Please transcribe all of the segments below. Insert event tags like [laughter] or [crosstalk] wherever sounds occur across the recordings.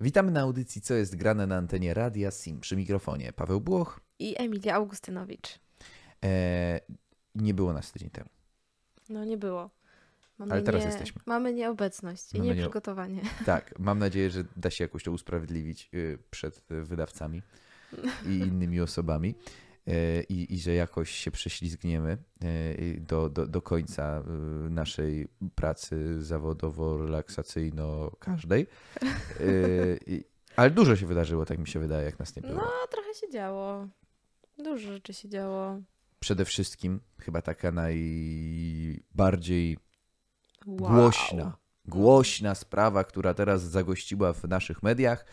Witamy na audycji Co jest grane na antenie Radia Sim. Przy mikrofonie Paweł Błoch. I Emilia Augustynowicz. E, nie było nas tydzień temu. No nie było. Mamy Ale teraz nie, jesteśmy. Mamy nieobecność i Mamy nie- nieprzygotowanie. [laughs] Tak, mam nadzieję, że da się jakoś to usprawiedliwić y, przed wydawcami i innymi osobami. E, I, I że jakoś się prześlizgniemy e, do, do, do końca y, naszej pracy zawodowo-relaksacyjno każdej. E, Ale dużo się wydarzyło, tak mi się wydaje, jak nas nie było. No, trochę się działo. Dużo rzeczy się działo. Przede wszystkim chyba taka najbardziej Wow. głośna, głośna sprawa, która teraz zagościła w naszych mediach,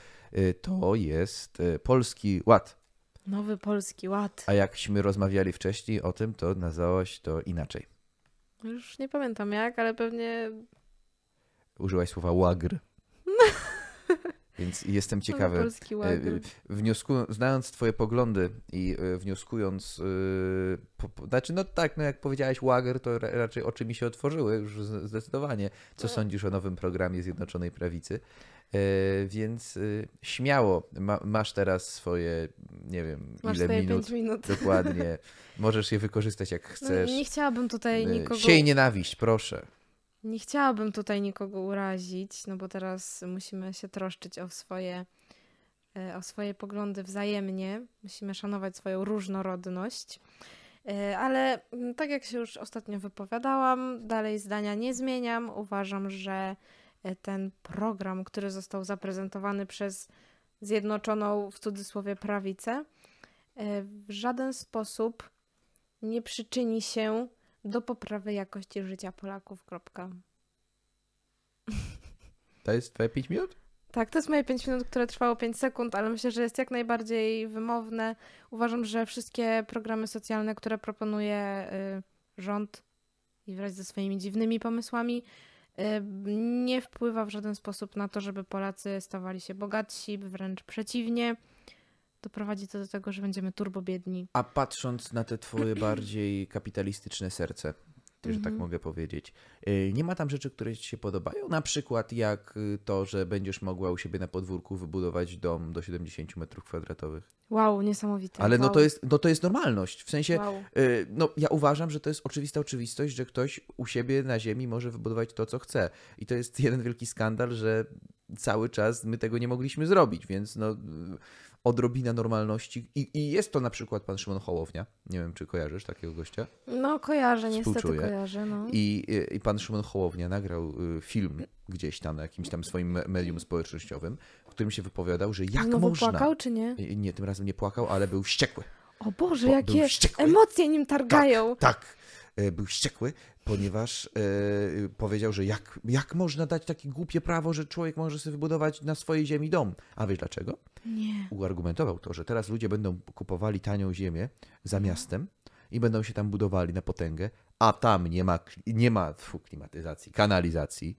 to jest Polski Ład. Nowy Polski Ład. A jakśmy rozmawiali wcześniej o tym, to nazwałaś to inaczej. Już nie pamiętam jak, ale pewnie Użyłaś słowa łagr. [laughs] Więc jestem Nowy ciekawy. Polski Ład. y, Wniosku, znając Twoje poglądy i y, wnioskując, po, po, znaczy, no tak, no jak powiedziałeś łagr, to ra, raczej oczy mi się otworzyły już zdecydowanie. Co No. sądzisz o nowym programie Zjednoczonej Prawicy? Y, więc y, śmiało, ma, masz teraz swoje, nie wiem, Masz ile minut. minut. [laughs] Dokładnie. Możesz je wykorzystać jak No, chcesz. nie chciałabym tutaj Y, nikogo... Siej nienawiść, proszę. Nie chciałabym tutaj nikogo urazić, no bo teraz musimy się troszczyć o swoje, e, o swoje poglądy wzajemnie. Musimy szanować swoją różnorodność. E, Ale mm, tak jak się już ostatnio wypowiadałam, dalej zdania nie zmieniam. Uważam, że e, ten program, który został zaprezentowany przez Zjednoczoną w cudzysłowie prawicę, e, w żaden sposób nie przyczyni się do poprawy jakości życia Polaków. Kropka. To jest twoje 5 minut? Tak, to jest moje 5 minut, które trwało 5 sekund, ale myślę, że jest jak najbardziej wymowne. Uważam, że wszystkie programy socjalne, które proponuje y, rząd i wraz ze swoimi dziwnymi pomysłami, nie wpływa w żaden sposób na to, żeby Polacy stawali się bogatsi, wręcz przeciwnie. Doprowadzi to do tego, że będziemy turbo biedni. A patrząc na te twoje bardziej kapitalistyczne serce, że tak Mhm. mogę powiedzieć, y, nie ma tam rzeczy, które ci się podobają? Na przykład jak y, to, że będziesz mogła u siebie na podwórku wybudować dom do 70 metrów kwadratowych. Wow, niesamowite. Ale no wow. to jest, no to jest normalność. W sensie, Wow. y, no ja uważam, że to jest oczywista oczywistość, że ktoś u siebie na ziemi może wybudować to, co chce. I to jest [laughs] jeden wielki skandal, że cały czas my tego nie mogliśmy zrobić, więc no odrobina normalności. I, I jest to na przykład pan Szymon Hołownia. Nie wiem, czy kojarzysz takiego gościa. No kojarzę, niestety Współczuję. kojarzę. No. I, i pan Szymon Hołownia nagrał y, film gdzieś tam na jakimś tam swoim me- medium społecznościowym, w którym się wypowiadał, że jak Znowu można... płakał, czy nie? Nie, tym razem nie płakał, ale był wściekły. O Boże, Bo jakie wściekły. emocje nim targają. Tak, e, był wściekły, ponieważ e, powiedział, że jak, jak można dać takie głupie prawo, że człowiek może sobie wybudować na swojej ziemi dom. A wiesz dlaczego? Nie. Uargumentował to, że teraz ludzie będą kupowali tanią ziemię za miastem i będą się tam budowali na potęgę, a tam nie ma, nie ma klimatyzacji, kanalizacji,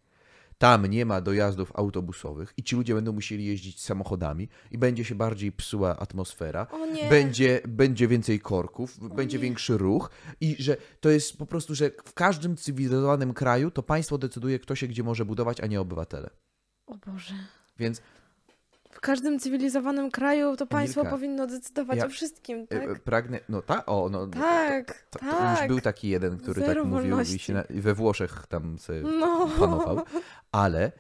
tam nie ma dojazdów autobusowych i ci ludzie będą musieli jeździć samochodami i będzie się bardziej psuła atmosfera O będzie, będzie więcej korków, będzie nie. większy ruch i że to jest po prostu, że w każdym cywilizowanym kraju to państwo decyduje, kto się gdzie może budować, a nie obywatele. O Boże. Więc każdym cywilizowanym kraju to państwo Emilka, powinno decydować ja- o wszystkim, e, tak? pragnę, no ta, o, no, Tak, to, to, to tak. już był taki jeden, który Zero tak mówił i, wolności. się na, i we Włoszech tam sobie [laughs] No. panował, ale,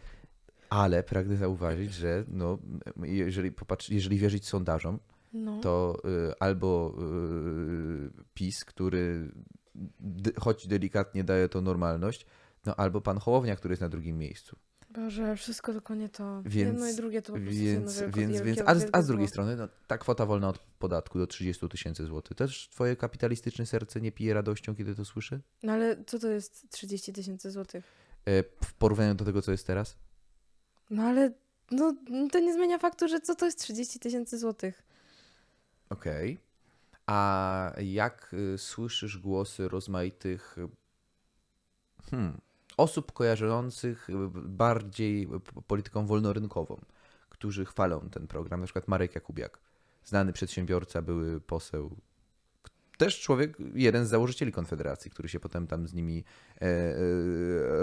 ale pragnę zauważyć, że no, jeżeli, popatrz, jeżeli wierzyć sondażom, No. to y, albo y, PiS, który choć delikatnie daje to normalność, no albo pan Hołownia, który jest na drugim miejscu. Boże, wszystko tylko nie to. Więc- Jedno i drugie to po prostu Więc, jedno więc, więc a, z, a z drugiej strony, no, ta kwota wolna od podatku do 30 tysięcy złotych. Też twoje kapitalistyczne serce nie pije radością, kiedy to słyszy? No ale co to jest 30 tysięcy złotych? E, w porównaniu do tego, co jest teraz? No ale no, to nie zmienia faktu, że co to jest 30 tysięcy złotych? Okej. A jak y, słyszysz głosy rozmaitych hmm, osób kojarzących y, bardziej p- polityką wolnorynkową, którzy chwalą ten program, na przykład Marek Jakubiak, znany przedsiębiorca, były poseł, też człowiek, jeden z założycieli Konfederacji, który się potem tam z nimi e, e,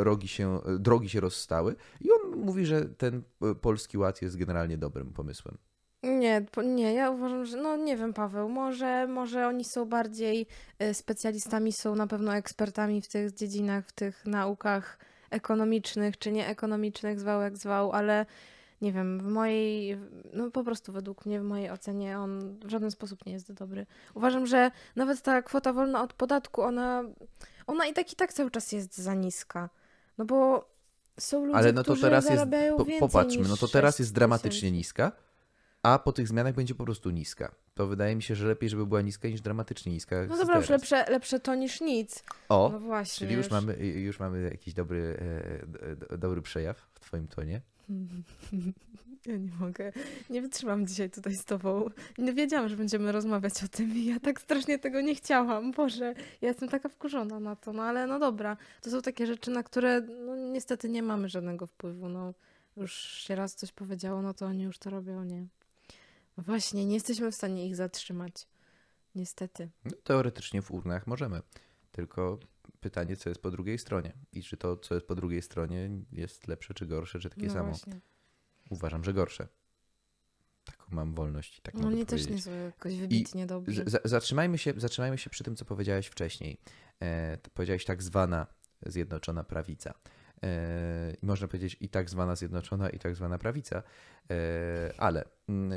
rogi się, drogi się rozstały. I on mówi, że ten e, polski ład jest generalnie dobrym pomysłem. Nie, po- nie, ja uważam, że no nie wiem, Paweł, może, może oni są bardziej e, specjalistami, są na pewno ekspertami w tych dziedzinach, w tych naukach ekonomicznych czy nieekonomicznych, zwał jak zwał, ale nie wiem, w mojej, no po prostu według mnie, w mojej ocenie on w żaden sposób nie jest dobry. Uważam, że nawet ta kwota wolna od podatku, ona, ona i tak i tak cały czas jest za niska. No bo są ludzie, Ale no to którzy teraz jest, zarabiają po, więcej popatrzmy, niż no to teraz 6 jest dramatycznie tysięcy. niska, a po tych zmianach będzie po prostu niska. To wydaje mi się, że lepiej, żeby była niska niż dramatycznie niska. No dobra, już lepsze, lepsze to niż nic. O, No właśnie. czyli już mamy, już mamy jakiś dobry, e, d- d- dobry przejaw w twoim tonie. [laughs] Ja nie mogę. Nie wytrzymam dzisiaj tutaj z tobą. Nie wiedziałam, że będziemy rozmawiać o tym i ja tak strasznie tego nie chciałam. Boże, ja jestem taka wkurzona na to. No ale no dobra, to są takie rzeczy, na które no niestety nie mamy żadnego wpływu. No już się raz coś powiedziało, no to oni już to robią, nie? Właśnie, nie jesteśmy w stanie ich zatrzymać. Niestety. No, teoretycznie w urnach możemy. Tylko pytanie, co jest po drugiej stronie. I czy to, co jest po drugiej stronie, jest lepsze czy gorsze, czy takie no samo. właśnie. Uważam, że gorsze. Taką mam wolność. Tak No oni też nie są jakoś wybitnie dobrzy. Z- za- Zatrzymajmy się, zatrzymajmy się przy tym, co powiedziałeś wcześniej. E, powiedziałeś tak zwana Zjednoczona Prawica. E, I można powiedzieć i tak zwana Zjednoczona, i tak zwana Prawica. E, ale mm, e,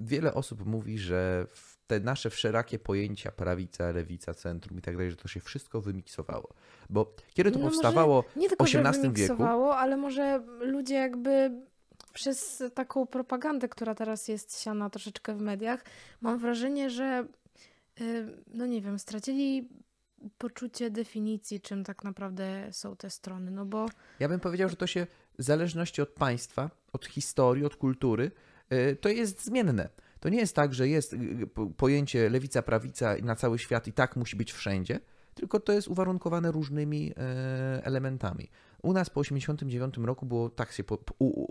wiele osób mówi, że w te nasze wszelakie pojęcia prawica, lewica, centrum i tak dalej, że to się wszystko wymiksowało. Bo kiedy to No powstawało Nie tylko, że XVIII wieku. ale może ludzie jakby przez taką propagandę, która teraz jest siana troszeczkę w mediach, mam wrażenie, że y, no nie wiem, stracili poczucie definicji, czym tak naprawdę są te strony, no bo Ja bym powiedział, że to się w zależności od państwa, od historii, od kultury, y, to jest zmienne. To nie jest tak, że jest y, po- pojęcie lewica, prawica na cały świat i tak musi być wszędzie, tylko to jest uwarunkowane różnymi elementami. U nas po 1989 roku było tak się po,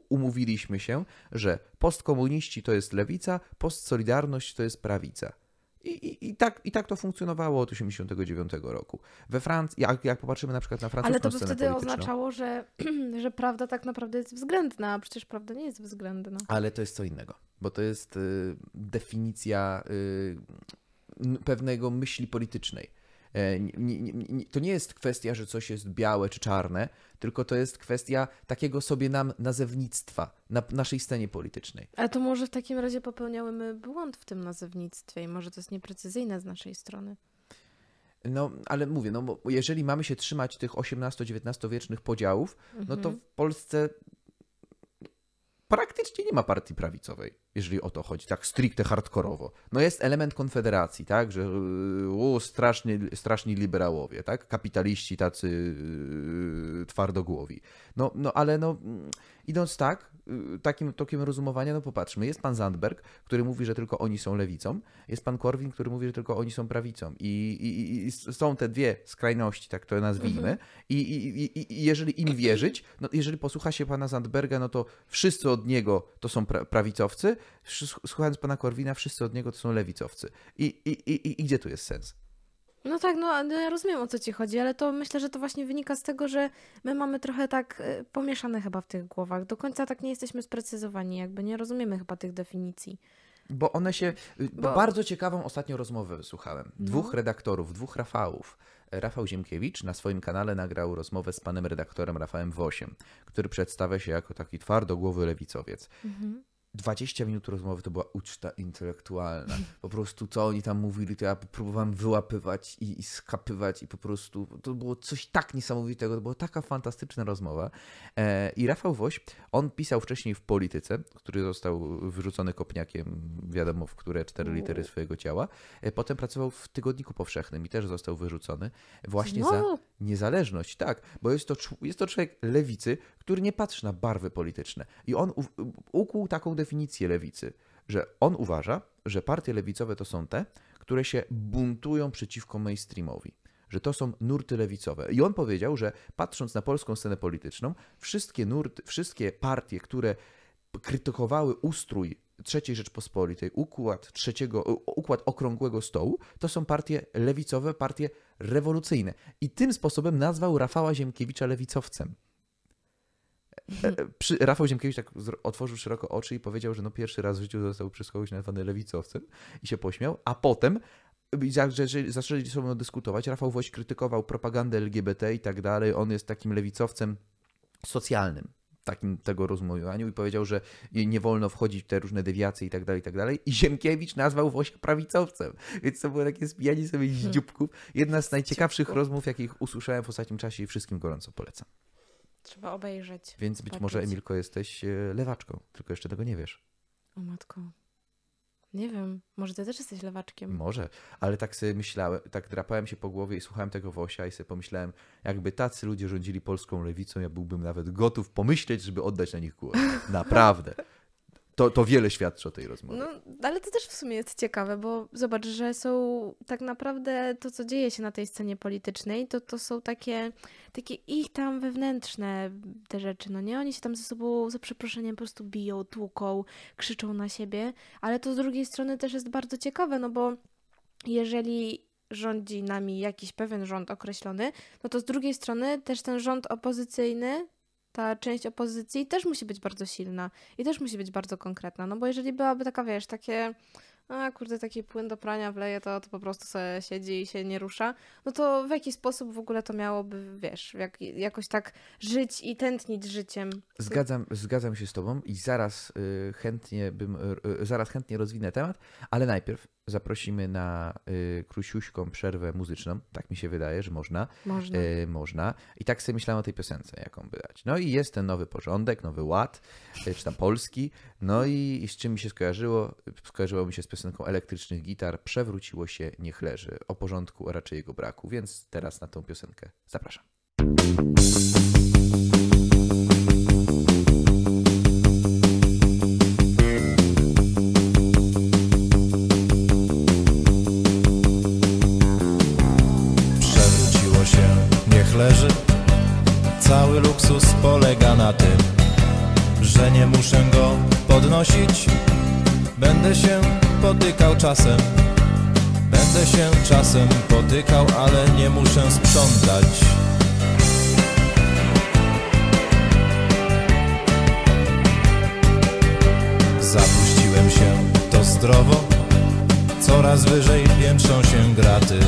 umówiliśmy się, że postkomuniści to jest lewica, postsolidarność to jest prawica. I, i, i, tak, I tak to funkcjonowało od 1989 roku. We Francji, jak, jak popatrzymy na przykład na francuską ale to by wtedy polityczną, oznaczało, że, [clears throat] że prawda tak naprawdę jest względna, a przecież prawda nie jest względna. Ale to jest co innego, bo to jest y, definicja y, pewnego myśli politycznej. E, To nie jest kwestia, że coś jest białe czy czarne, tylko to jest kwestia takiego sobie nam nazewnictwa na naszej scenie politycznej. Ale to może w takim razie popełniałymy błąd w tym nazewnictwie i może to jest nieprecyzyjne z naszej strony. No, ale mówię, no bo jeżeli mamy się trzymać tych XVIII-XIX wiecznych podziałów, no to Mhm. w Polsce praktycznie nie ma partii prawicowej, jeżeli o to chodzi, tak stricte hardkorowo. No jest element konfederacji, tak, że yy, u, strasznie, straszni liberałowie, tak, kapitaliści tacy yy, twardogłowi. No, no ale no, mm, idąc tak, yy, takim tokiem rozumowania, no popatrzmy, jest pan Zandberg, który mówi, że tylko oni są lewicą, jest pan Korwin, który mówi, że tylko oni są prawicą i, i, i są te dwie skrajności, tak to nazwijmy, i, i, i, jeżeli im wierzyć, no jeżeli posłucha się pana Zandberga, no to wszyscy od niego to są pra prawicowcy, słuchając pana Korwina, wszyscy od niego to są lewicowcy. I, i, i, i gdzie tu jest sens? No tak, no no ja rozumiem o co ci chodzi, ale to myślę, że to właśnie wynika z tego, że my mamy trochę tak y, pomieszane chyba w tych głowach. Do końca tak nie jesteśmy sprecyzowani, jakby nie rozumiemy chyba tych definicji. Bo one się. Bo... Bo- Bardzo ciekawą ostatnio rozmowę wysłuchałem. Dwóch No. redaktorów, dwóch Rafałów. Rafał Ziemkiewicz na swoim kanale nagrał rozmowę z panem redaktorem Rafałem Wosiem, który przedstawia się jako taki twardogłowy lewicowiec. 20 minut rozmowy to była uczta intelektualna. [laughs] Po prostu co oni tam mówili, to ja próbowałem wyłapywać i, i skapywać i po prostu to było coś tak niesamowitego, to była taka fantastyczna rozmowa. E, I Rafał Woś, on pisał wcześniej w Polityce, który został wyrzucony kopniakiem, wiadomo w które cztery litery swojego ciała. E, potem pracował w Tygodniku Powszechnym i też został wyrzucony właśnie za Znowu? niezależność, tak, bo jest to, jest to człowiek lewicy, który nie patrzy na barwy polityczne. I on u- ukuł taką definicję lewicy, że on uważa, że partie lewicowe to są te, które się buntują przeciwko mainstreamowi. Że to są nurty lewicowe. I on powiedział, że patrząc na polską scenę polityczną, wszystkie nurty, wszystkie partie, które krytykowały ustrój III Rzeczpospolitej, układ, trzeciego, układ okrągłego stołu, to są partie lewicowe, partie rewolucyjne. I tym sposobem nazwał Rafała Ziemkiewicza lewicowcem. E, e, Przy, Rafał Ziemkiewicz tak otworzył szeroko oczy i powiedział, że no pierwszy raz w życiu został przez kogoś nazwany lewicowcem i się pośmiał, a potem zaczęli ze sobą dyskutować, Rafał Woś krytykował propagandę LGBT i tak dalej, on jest takim lewicowcem socjalnym, takim tego rozumowaniu i powiedział, że nie wolno wchodzić w te różne dewiacje i tak dalej, i tak dalej. I Ziemkiewicz nazwał Wosia prawicowcem. Więc to było takie spijanie sobie z dzióbków. Jedna z najciekawszych rozmów, jakich usłyszałem w ostatnim czasie i wszystkim gorąco polecam. Trzeba obejrzeć. Więc być może, Emilko, jesteś e, lewaczką, tylko jeszcze tego nie wiesz. O matko. Nie wiem, może ty też jesteś lewaczkiem. Może, ale tak sobie myślałem, tak drapałem się po głowie i słuchałem tego Wosia i sobie pomyślałem, jakby tacy ludzie rządzili polską lewicą, ja byłbym nawet gotów pomyśleć, żeby oddać na nich głos. [laughs] Naprawdę. To, to wiele świadczy o tej rozmowie. No, ale to też w sumie jest ciekawe, bo zobacz, że są tak naprawdę to, co dzieje się na tej scenie politycznej, to, to są takie, takie ich tam wewnętrzne te rzeczy, no nie? Oni się tam ze sobą, za przeproszeniem, po prostu biją, tłuką, krzyczą na siebie, ale to z drugiej strony też jest bardzo ciekawe, no bo jeżeli rządzi nami jakiś pewien rząd określony, no to z drugiej strony też ten rząd opozycyjny, ta część opozycji też musi być bardzo silna i też musi być bardzo konkretna, no bo jeżeli byłaby taka, wiesz, takie, a kurde, taki płyn do prania wleje, to, to po prostu sobie siedzi i się nie rusza, no to w jaki sposób w ogóle to miałoby, wiesz, jak, jakoś tak żyć i tętnić życiem? Zgadzam, zgadzam się z tobą i zaraz y, chętnie bym, y, y, zaraz chętnie rozwinę temat, ale najpierw zaprosimy na y, króciuśką przerwę muzyczną. Tak mi się wydaje, że można. Można. Y, można. I tak sobie myślałem o tej piosence, jaką by dać. No i jest ten nowy porządek, nowy ład, y, czy tam polski. No i, i z czym mi się skojarzyło? Skojarzyło mi się z piosenką elektrycznych gitar. Przewróciło się, niech leży. O porządku, a raczej jego braku. Więc teraz na tą piosenkę zapraszam. Cały luksus polega na tym Że nie muszę go podnosić. Będę się potykał czasem Będę się czasem potykał, ale nie muszę sprzątać. Zapuściłem się, to zdrowo Coraz wyżej piętrzą się graty.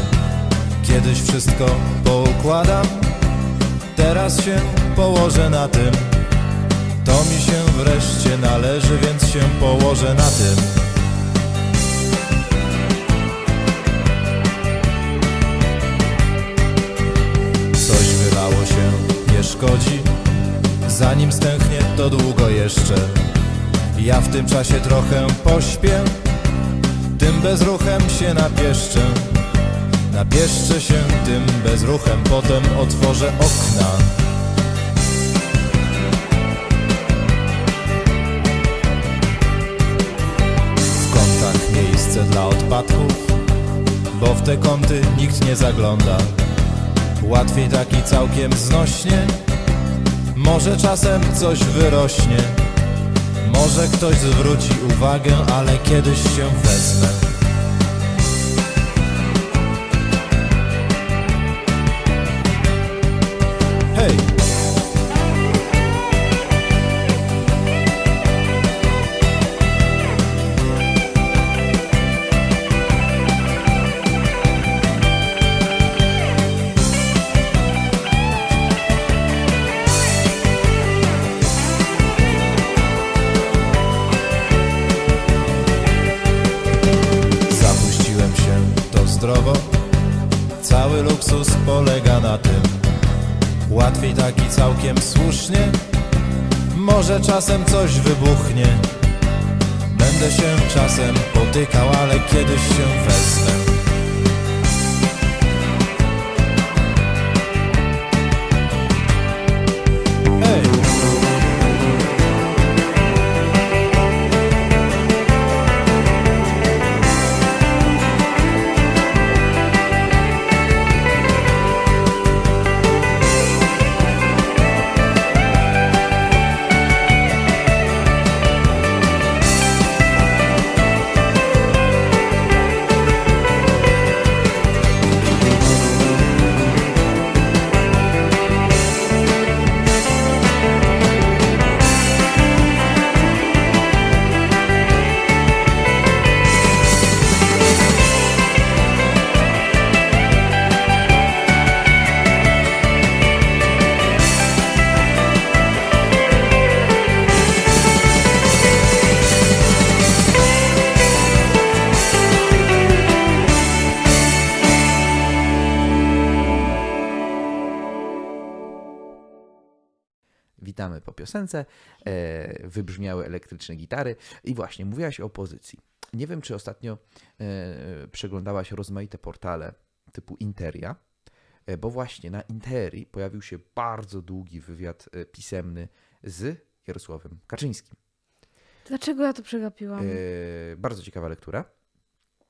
Kiedyś wszystko poukładam Teraz się położę na tym. To mi się wreszcie należy, więc się położę na tym. Coś wylało się, nie szkodzi. Zanim stęchnie, to długo jeszcze. Ja w tym czasie trochę pośpię Tym bezruchem się napieszczę Napieszczę się tym bezruchem, potem otworzę okna. W kątach miejsce dla odpadków, bo w te kąty nikt nie zagląda. Łatwiej taki całkiem znośnie, może czasem coś wyrośnie. Może ktoś zwróci uwagę, ale kiedyś się wezmę. Całkiem słusznie. Może czasem coś wybuchnie. Będę się czasem potykał, ale kiedyś się wezmę piosence, e, wybrzmiały elektryczne gitary i właśnie mówiłaś o opozycji. Nie wiem, czy ostatnio e, przeglądałaś rozmaite portale typu Interia, e, bo właśnie na Interii pojawił się bardzo długi wywiad pisemny z Jarosławem Kaczyńskim. Dlaczego ja to przegapiłam? Bardzo ciekawa lektura.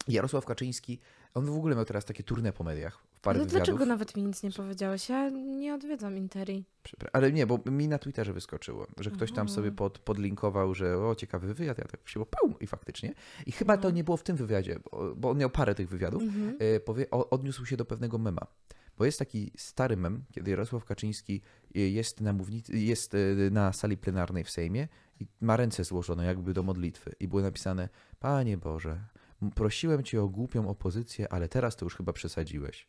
Jarosław Kaczyński, on w ogóle miał teraz takie turne po mediach. W parę Ale wywiadów. dlaczego nawet mi nic nie powiedziałeś? Ja nie odwiedzam Interi. Ale nie, bo mi na Twitterze wyskoczyło, że ktoś tam sobie pod, podlinkował, że o, ciekawy wywiad, ja tak się peł i faktycznie. I chyba to No. nie było w tym wywiadzie, bo, bo on miał parę tych wywiadów. Mhm. E, powie, odniósł się do pewnego mema. Bo jest taki stary mem, kiedy Jarosław Kaczyński e, jest na, mównicy, jest e, na sali plenarnej w Sejmie i ma ręce złożone jakby do modlitwy. I było napisane, Panie Boże, prosiłem Cię o głupią opozycję, ale teraz to już chyba przesadziłeś.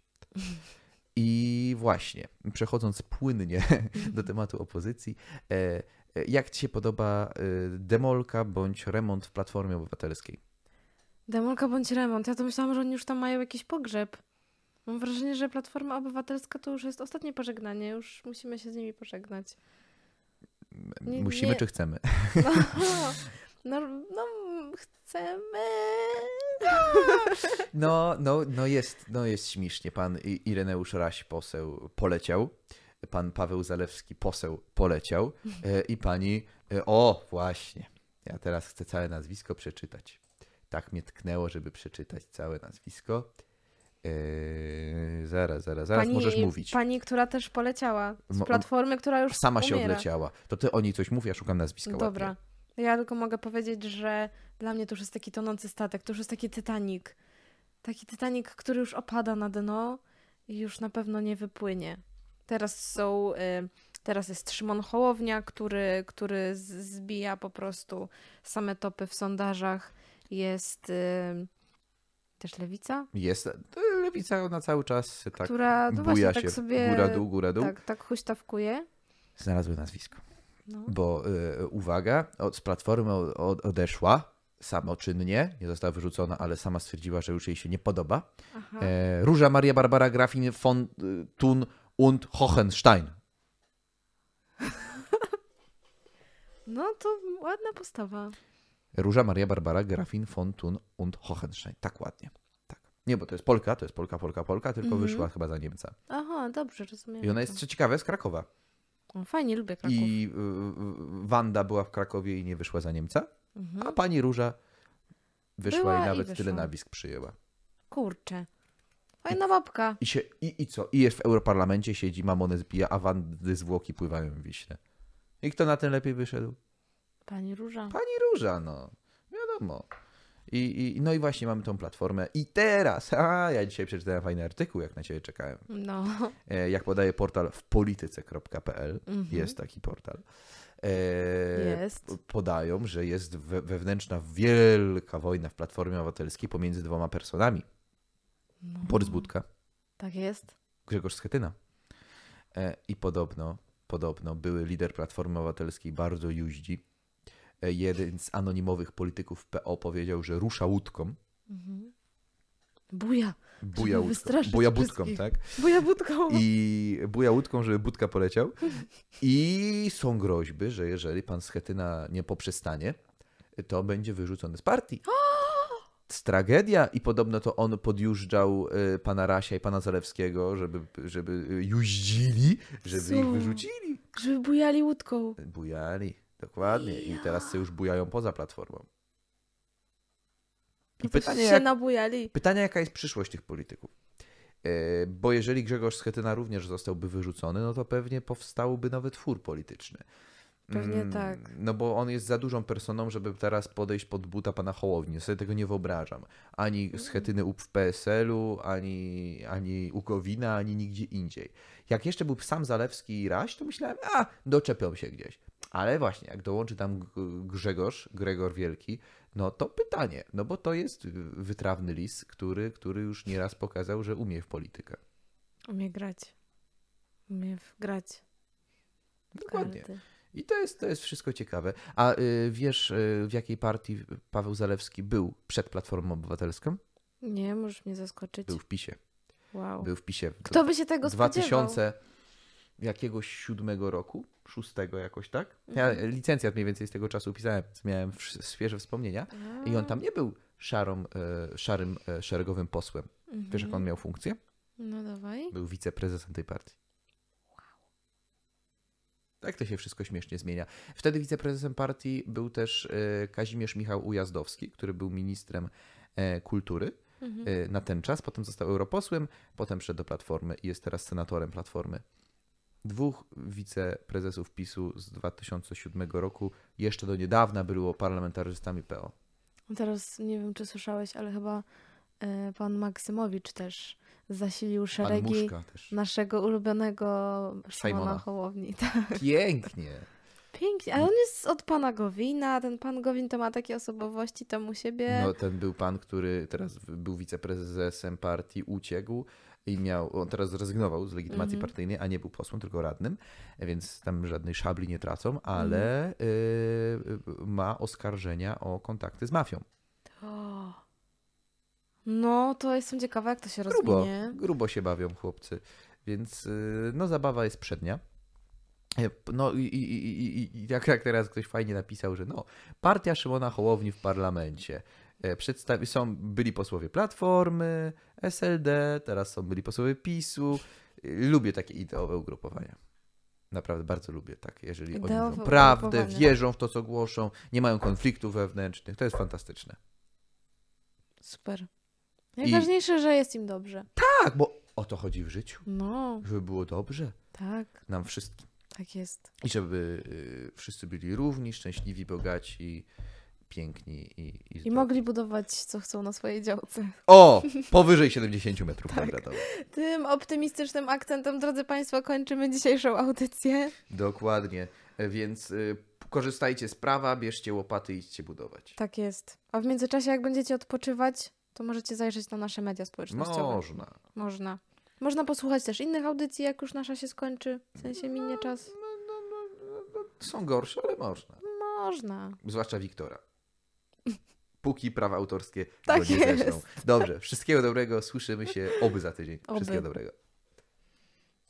I właśnie, przechodząc płynnie [laughs] do tematu opozycji, e, e, jak Ci się podoba e, demolka bądź remont w Platformie Obywatelskiej? Demolka bądź remont. Ja to myślałam, że oni już tam mają jakiś pogrzeb. Mam wrażenie, że Platforma Obywatelska to już jest ostatnie pożegnanie. Już musimy się z nimi pożegnać. Nie- Musimy nie. czy chcemy? No, [laughs] [laughs] no, no chcemy. [laughs] No, no, no, jest, no jest śmiesznie. Pan Ireneusz Raś, poseł, poleciał. Pan Paweł Zalewski, poseł, poleciał. E, I pani, e, o właśnie, ja teraz chcę całe nazwisko przeczytać. Tak mnie tknęło, żeby przeczytać całe nazwisko. E, zaraz, zaraz, zaraz możesz mówić. Pani, która też poleciała z Mo- Platformy, która już Sama się umiera. odleciała. To ty o niej coś mów, ja szukam nazwiska Dobra. Ja tylko mogę powiedzieć, że dla mnie to już jest taki tonący statek, to już jest taki Titanic. Taki Titanic, który już opada na dno i już na pewno nie wypłynie. Teraz są, y, teraz jest Szymon Hołownia, który, który zbija po prostu same topy w sondażach. Jest y, też Lewica, Jest, lewica na cały czas tak która no buja właśnie się. tak sobie Góra, dół, góra, dół. tak, tak huśtawkuje. Znalazły nazwisko. No. Bo y, uwaga, od, z platformy od, odeszła samoczynnie, nie została wyrzucona, ale sama stwierdziła, że już jej się nie podoba. E, Róża Maria Barbara Grafin von y, Thun und Hohenstein. [laughs] No to ładna postawa. Róża Maria Barbara Grafin von Thun und Hohenstein. Tak ładnie. Tak. Nie, bo to jest Polka, to jest Polka, Polka, Polka, tylko Mhm. wyszła chyba za Niemca. Aha, dobrze, rozumiem. I ona jest, co ciekawe, z Krakowa. Fajnie, lubię Kraków. I y, y, Wanda była w Krakowie i nie wyszła za Niemca, a Mhm. pani Róża wyszła Była i i nawet tyle wyszła. nazwisk przyjęła. Kurczę. Fajna babka. I, się, i, I co? I jest w Europarlamencie, siedzi, mamonę zbija, a wandy zwłoki pływają w Wiśle. I kto na ten lepiej wyszedł? Pani Róża. Pani Róża, no. Wiadomo. I, i, no i właśnie mamy tą platformę. I teraz, a ja dzisiaj przeczytałem fajny artykuł, jak na ciebie czekałem. No. E, jak podaje portal wpolityce.pl, Mhm. jest taki portal. E, Jest. Podają, że jest we, wewnętrzna wielka wojna w Platformie Obywatelskiej pomiędzy dwoma personami. No. Borys Budka Tak jest. Grzegorz Schetyna. E, I podobno, podobno były lider Platformy Obywatelskiej bardzo juździ. E, jeden z anonimowych polityków PO powiedział, że rusza łódką. Mhm. Buja. Buja łódką. Buja budką, wszystkich. tak? Buja budką. I buja łódką, żeby budka poleciał. I są groźby, że jeżeli pan Schetyna nie poprzestanie, to będzie wyrzucony z partii. [gasps] Tragedia i podobno to on podjużdżał y, pana Rasia i pana Zalewskiego, żeby, żeby y, juździli, żeby Co? ich wyrzucili. Żeby bujali łódką. Bujali, dokładnie. I teraz sobie już bujają poza platformą. I pytanie, się jak, nabujali. pytanie, jaka jest przyszłość tych polityków? E, Bo jeżeli Grzegorz Schetyna również zostałby wyrzucony, no to pewnie powstałby nowy twór polityczny. Pewnie Mm, tak. No bo on jest za dużą personą, żeby teraz podejść pod buta pana Hołowni. Ja sobie tego nie wyobrażam. Ani Mm. Schetyny u w PSL-u, ani, ani u Gowina, ani nigdzie indziej. Jak jeszcze był sam Zalewski i Raś, to myślałem, a, doczepią się gdzieś. Ale właśnie, jak dołączy tam Grzegorz, Gregor Wielki, no to pytanie, no bo to jest y, wytrawny lis, który, który już nieraz pokazał, że umie w politykę. Umie grać. Umie grać. Dokładnie. karty. I to jest, to jest wszystko ciekawe. A y, wiesz, y, w jakiej partii Paweł Zalewski był przed Platformą Obywatelską? Nie, możesz mnie zaskoczyć. Był w PiSie. Wow. Był w PiSie. Kto by się tego spodziewał? 2000, jakiegoś siódmego roku, szóstego jakoś tak. Ja licencjat mniej więcej z tego czasu pisałem, więc miałem świeże wspomnienia. I on tam nie był szarą, e, szarym, e, szeregowym posłem. Wiesz, jak on miał funkcję? No dawaj. Był wiceprezesem tej partii. Tak to się wszystko śmiesznie zmienia. Wtedy wiceprezesem partii był też e, Kazimierz Michał Ujazdowski, który był ministrem kultury e, na ten czas. Potem został europosłem, potem wszedł do Platformy i jest teraz senatorem Platformy. Dwóch wiceprezesów PiSu z 2007 roku jeszcze do niedawna było parlamentarzystami PO. Teraz nie wiem, czy słyszałeś, ale chyba e, pan Maksymowicz też zasilił szeregi też. naszego ulubionego Szymona. Hołowni. [laughs] Tak. Pięknie. Pięknie, ale on jest od pana Gowina, ten pan Gowin to ma takie osobowości tam u siebie. No, ten był pan, który teraz był wiceprezesem partii, uciekł i miał, on teraz zrezygnował z legitymacji Mhm. partyjnej, a nie był posłem, tylko radnym, więc tam żadnej szabli nie tracą, ale Mhm. y, y, ma oskarżenia o kontakty z mafią. No, to jestem ciekawa, jak to się Grubo, rozwinie. grubo się bawią chłopcy, więc y, no zabawa jest przednia. E, No i, i, i, i- i jak, jak teraz ktoś fajnie napisał, że no, partia Szymona Hołowni w parlamencie. E, Przedstawi- są byli posłowie Platformy, SLD, teraz są byli posłowie PiSu. Y, Lubię takie ideowe ugrupowania. Naprawdę bardzo lubię tak, jeżeli oni mówią prawdę, wierzą w to, co głoszą, nie mają konfliktów wewnętrznych. To jest fantastyczne. Super. Najważniejsze, że jest im dobrze. Tak, bo o to chodzi w życiu. No, Żeby było dobrze tak, nam wszystkim. tak jest. I żeby y, wszyscy byli równi, szczęśliwi, bogaci, piękni i, i, I mogli budować, co chcą na swojej działce. O! [laughs] Powyżej 70 metrów Tak. kwadratowych. Tym optymistycznym akcentem, drodzy Państwo, kończymy dzisiejszą audycję. Dokładnie. E, Więc y, korzystajcie z prawa, bierzcie łopaty i idźcie budować. Tak jest. A w międzyczasie, jak będziecie odpoczywać, to możecie zajrzeć na nasze media społecznościowe. Można. Można. Można posłuchać też innych audycji, jak już nasza się skończy. W sensie minie czas. Są gorsze, ale można. Można. Zwłaszcza Wiktora. Póki prawa autorskie Tak go nie jest. Dobrze, wszystkiego dobrego. Słyszymy się oby za tydzień. Oby. Wszystkiego dobrego.